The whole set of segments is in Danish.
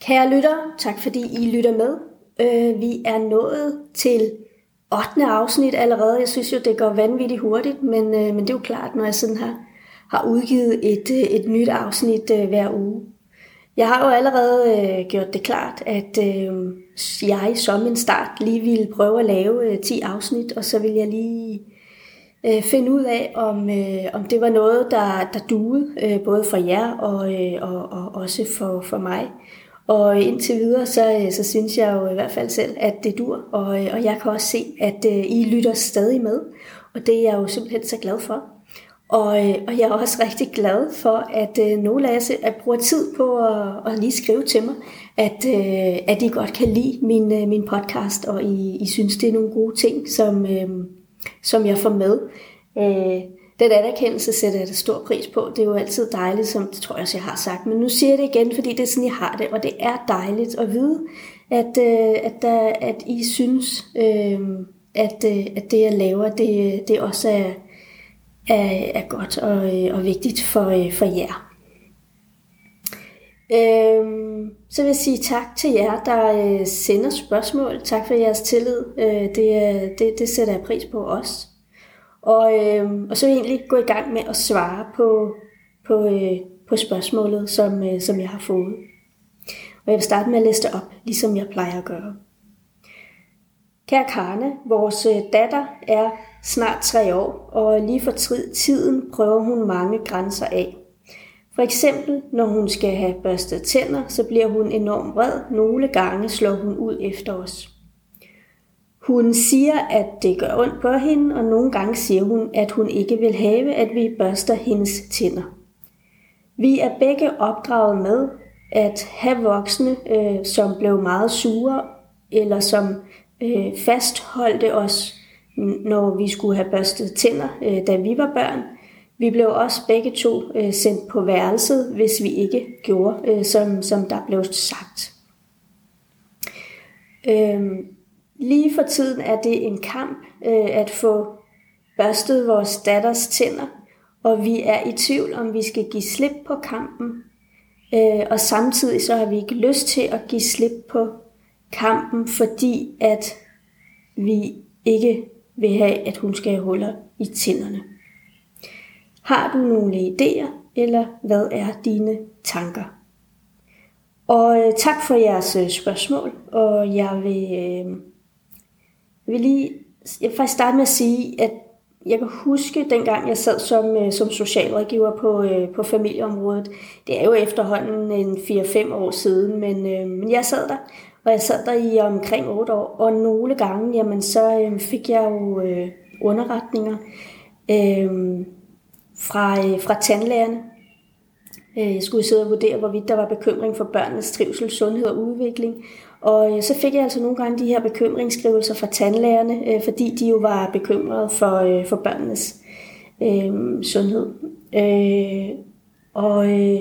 Kære lytter, tak fordi I lytter med. Øh, vi er nået til 8. afsnit allerede. Jeg synes jo, det går vanvittigt hurtigt, men, øh, men det er jo klart, når jeg sådan har, har udgivet et, øh, et nyt afsnit øh, hver uge. Jeg har jo allerede øh, gjort det klart, at øh, jeg som en start lige ville prøve at lave øh, 10 afsnit, og så vil jeg lige øh, finde ud af, om, øh, om det var noget, der, der duede, øh, både for jer og, øh, og, og også for, for mig. Og indtil videre, så, øh, så synes jeg jo i hvert fald selv, at det dur, og, øh, og jeg kan også se, at øh, I lytter stadig med, og det er jeg jo simpelthen så glad for. Og, og jeg er også rigtig glad for, at nogle af jer at bruger tid på at, at lige skrive til mig, at, at I godt kan lide min, min podcast, og I, I synes, det er nogle gode ting, som, som jeg får med den anerkendelse sætter jeg da stor pris på. Det er jo altid dejligt, som det tror jeg også, jeg har sagt. Men nu siger jeg det igen, fordi det er sådan, jeg har det. Og det er dejligt at vide, at, øh, at, der, at I synes, øh, at, øh, at det, jeg laver, det, det også er, er, er godt og, øh, og vigtigt for, øh, for jer. Øhm, så vil jeg sige tak til jer, der øh, sender spørgsmål. Tak for jeres tillid. Øh, det, det, det sætter jeg pris på også. Og, øh, og så vil jeg egentlig gå i gang med at svare på, på, øh, på spørgsmålet, som, øh, som jeg har fået. Og jeg vil starte med at læse det op, ligesom jeg plejer at gøre. Kære Karne, vores øh, datter er snart tre år, og lige for tiden prøver hun mange grænser af. For eksempel, når hun skal have børstet tænder, så bliver hun enormt vred. Nogle gange slår hun ud efter os. Hun siger, at det gør ondt på hende, og nogle gange siger hun, at hun ikke vil have, at vi børster hendes tænder. Vi er begge opdraget med at have voksne, øh, som blev meget sure, eller som øh, fastholdte os, når vi skulle have børstet tænder, øh, da vi var børn. Vi blev også begge to øh, sendt på værelset, hvis vi ikke gjorde, øh, som, som der blev sagt. Øh, Lige for tiden er det en kamp øh, at få børstet vores datters tænder, og vi er i tvivl om vi skal give slip på kampen. Øh, og samtidig så har vi ikke lyst til at give slip på kampen, fordi at vi ikke vil have, at hun skal have huller i tænderne. Har du nogle idéer, eller hvad er dine tanker? Og øh, tak for jeres øh, spørgsmål, og jeg vil øh, jeg vil lige jeg vil faktisk starte med at sige, at jeg kan huske dengang jeg sad som, øh, som socialrådgiver på, øh, på familieområdet. Det er jo efterhånden en 4-5 år siden, men, øh, men jeg sad der. Og jeg sad der i omkring 8 år, og nogle gange, jamen, så øh, fik jeg jo øh, underretninger øh, fra, øh, fra tandlægerne. Øh, jeg skulle sidde og vurdere, hvorvidt der var bekymring for børnenes trivsel, sundhed og udvikling. Og øh, så fik jeg altså nogle gange de her bekymringsskrivelser fra tandlægerne, øh, fordi de jo var bekymrede for, øh, for børnenes øh, sundhed. Øh, og øh,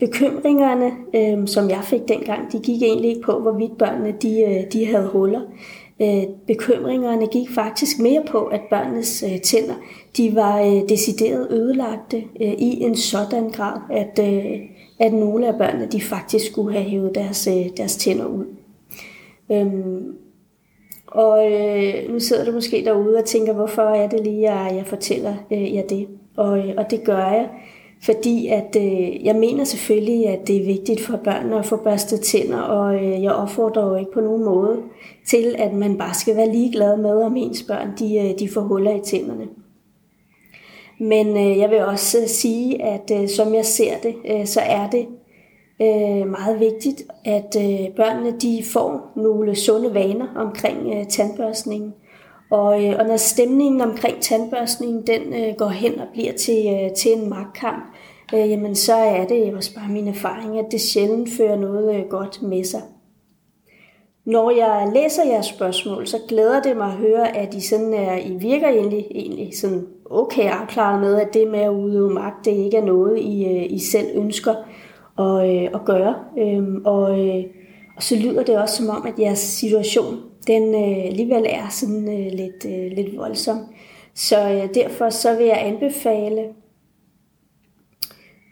bekymringerne, øh, som jeg fik dengang, de gik egentlig ikke på, hvorvidt børnene de, øh, de havde huller. Øh, bekymringerne gik faktisk mere på, at børnenes øh, tænder de var øh, decideret ødelagte øh, i en sådan grad, at, øh, at nogle af børnene de faktisk skulle have hævet deres, øh, deres tænder ud. Øhm, og øh, nu sidder du måske derude og tænker, hvorfor er det lige, at jeg fortæller øh, jer det? Og, øh, og det gør jeg, fordi at øh, jeg mener selvfølgelig, at det er vigtigt for børnene at få børstet tænder, og øh, jeg opfordrer jo ikke på nogen måde til, at man bare skal være ligeglad med, om ens børn de, øh, de får huller i tænderne. Men øh, jeg vil også øh, sige, at øh, som jeg ser det, øh, så er det øh, meget vigtigt, at øh, børnene de får nogle sunde vaner omkring øh, tandbørstningen. Og, øh, og når stemningen omkring tandbørstningen den øh, går hen og bliver til, øh, til en magtkamp, øh, jamen så er det også bare min erfaring, at det sjældent fører noget øh, godt med sig. Når jeg læser jeres spørgsmål, så glæder det mig at høre, at I, sådan er, I virker egentlig, egentlig sådan okay afklaret med, at det med at udøve magt, det ikke er noget, I, øh, I selv ønsker at, øh, at gøre. Øhm, og, øh, og så lyder det også som om, at jeres situation, den øh, alligevel er sådan øh, lidt, øh, lidt voldsom. Så derfor så vil jeg anbefale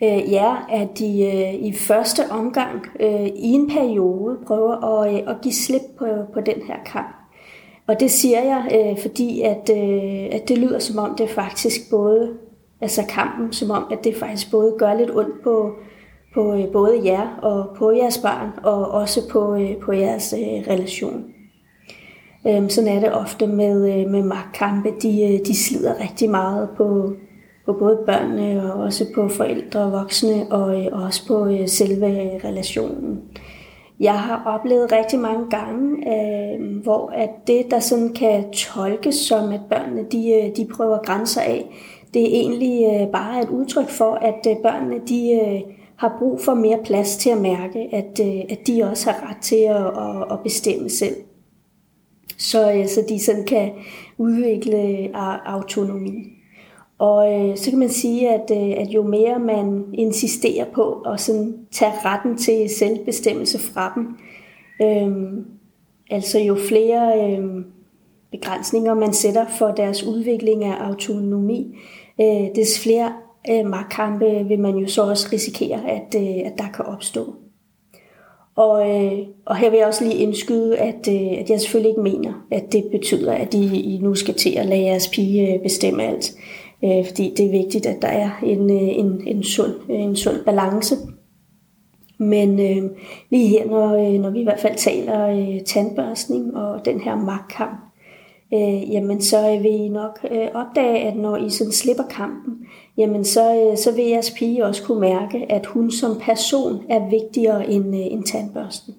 øh, ja, at de øh, i første omgang øh, i en periode prøver at, øh, at give slip på, på den her kamp. Og det siger jeg, øh, fordi at, øh, at det lyder som om det faktisk både, altså kampen, som om at det faktisk både gør lidt ondt på, på øh, både jer og på jeres barn, og også på, øh, på jeres øh, relation. Øhm, sådan er det ofte med, øh, med magtkampe. De, øh, de slider rigtig meget på, på både børnene og også på forældre og voksne, og, øh, og også på øh, selve relationen. Jeg har oplevet rigtig mange gange, øh, hvor at det, der sådan kan tolkes som, at børnene de, øh, de prøver grænser af, det er egentlig øh, bare et udtryk for, at øh, børnene de, øh, har brug for mere plads til at mærke, at, øh, at de også har ret til at, at, at bestemme selv. Så, øh, så de sådan kan udvikle øh, autonomi. Og øh, så kan man sige, at, øh, at jo mere man insisterer på at sådan tage retten til selvbestemmelse fra dem, øh, altså jo flere øh, begrænsninger man sætter for deres udvikling af autonomi, øh, des flere øh, magtkampe vil man jo så også risikere, at, øh, at der kan opstå. Og, øh, og her vil jeg også lige indskyde, at, øh, at jeg selvfølgelig ikke mener, at det betyder, at I, I nu skal til at lade jeres pige øh, bestemme alt øh, fordi det er vigtigt, at der er en, øh, en, en, sund, øh, en sund balance. Men øh, lige her, når, øh, når vi i hvert fald taler øh, tandbørstning og den her magtkamp, øh, jamen så vil I nok øh, opdage, at når I sådan slipper kampen, jamen så, øh, så vil jeres pige også kunne mærke, at hun som person er vigtigere end, øh, end tandbørsten.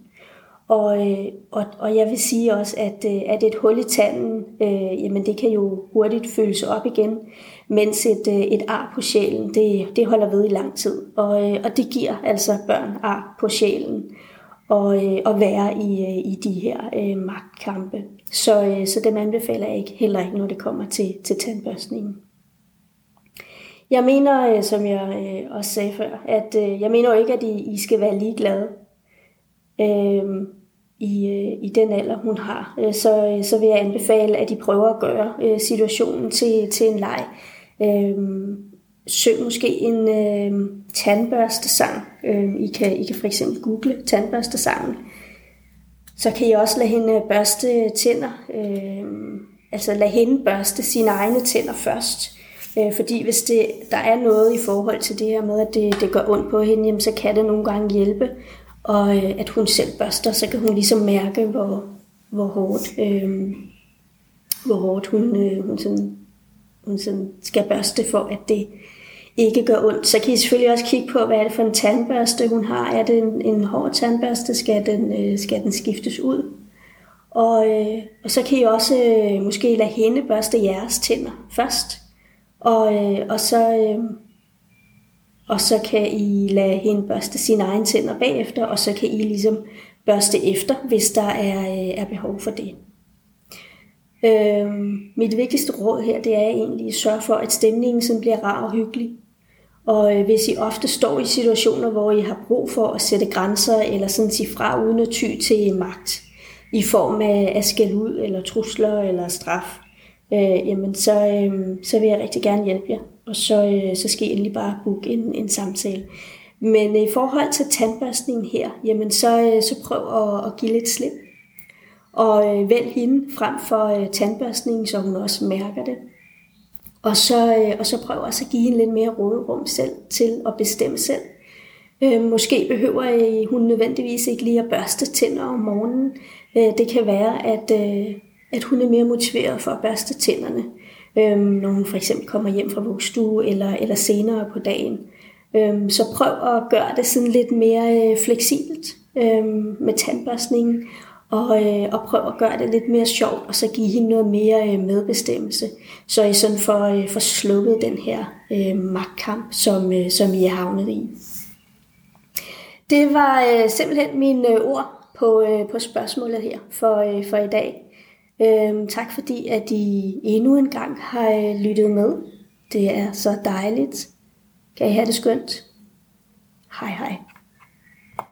Og, øh, og, og jeg vil sige også, at, at et hul i tanden, øh, jamen det kan jo hurtigt føles op igen, mens et, et ar på sjælen, det, det holder ved i lang tid. Og, og det giver altså børn ar på sjælen og, øh, at være i, i de her øh, magtkampe. Så, øh, så dem anbefaler jeg ikke, heller ikke, når det kommer til, til tandbørstningen. Jeg mener, øh, som jeg øh, også sagde før, at øh, jeg mener jo ikke, at I, I skal være ligeglade. Øh, i, i den alder, hun har, så, så vil jeg anbefale, at I prøver at gøre situationen til, til en leg. Søg måske en øh, tandbørstesang. I kan, I kan for eksempel google tandbørstesangen. Så kan I også lade hende børste tænder. Øh, altså lade hende børste sine egne tænder først. Øh, fordi hvis det, der er noget i forhold til det her med, at det, det gør ondt på hende, jamen, så kan det nogle gange hjælpe og øh, at hun selv børster, så kan hun ligesom mærke, hvor, hvor hårdt, øh, hvor hårdt hun, øh, hun, sådan, hun sådan skal børste for, at det ikke gør ondt. Så kan I selvfølgelig også kigge på, hvad er det for en tandbørste, hun har. Er det en, en hård tandbørste? Skal den, øh, skal den skiftes ud? Og, øh, og så kan I også øh, måske lade hende børste jeres tænder først. Og, øh, og så, øh, og så kan I lade hende børste sine egne tænder bagefter, og så kan I ligesom børste efter, hvis der er, øh, er behov for det. Øh, mit vigtigste råd her, det er egentlig at sørge for, at stemningen sådan bliver rar og hyggelig. Og øh, hvis I ofte står i situationer, hvor I har brug for at sætte grænser, eller sådan sige fra uden at ty til magt, i form af, af skæld ud, eller trusler, eller straf, øh, jamen så, øh, så vil jeg rigtig gerne hjælpe jer og så, øh, så skal I endelig bare booke en, en samtale. Men i forhold til tandbørstningen her, jamen så, øh, så prøv at, at give lidt slip. Og øh, vælg hende frem for øh, tandbørstningen, så hun også mærker det. Og så, øh, og så prøv også at give hende lidt mere råderum selv til at bestemme selv. Øh, måske behøver øh, hun nødvendigvis ikke lige at børste tænder om morgenen. Øh, det kan være, at, øh, at hun er mere motiveret for at børste tænderne øhm, når hun for eksempel kommer hjem fra vuggestue eller, eller senere på dagen. Øhm, så prøv at gøre det sådan lidt mere øh, fleksibelt øhm, med tandbørstningen, og, øh, og prøv at gøre det lidt mere sjovt, og så give hende noget mere øh, medbestemmelse, så I sådan får, øh, får slukket den her øh, magtkamp, som, øh, som I er havnet i. Det var øh, simpelthen mine øh, ord på, øh, på spørgsmålet her for, øh, for i dag. Øhm, tak fordi, at I endnu en gang har øh, lyttet med. Det er så dejligt. Kan I have det skønt? Hej hej.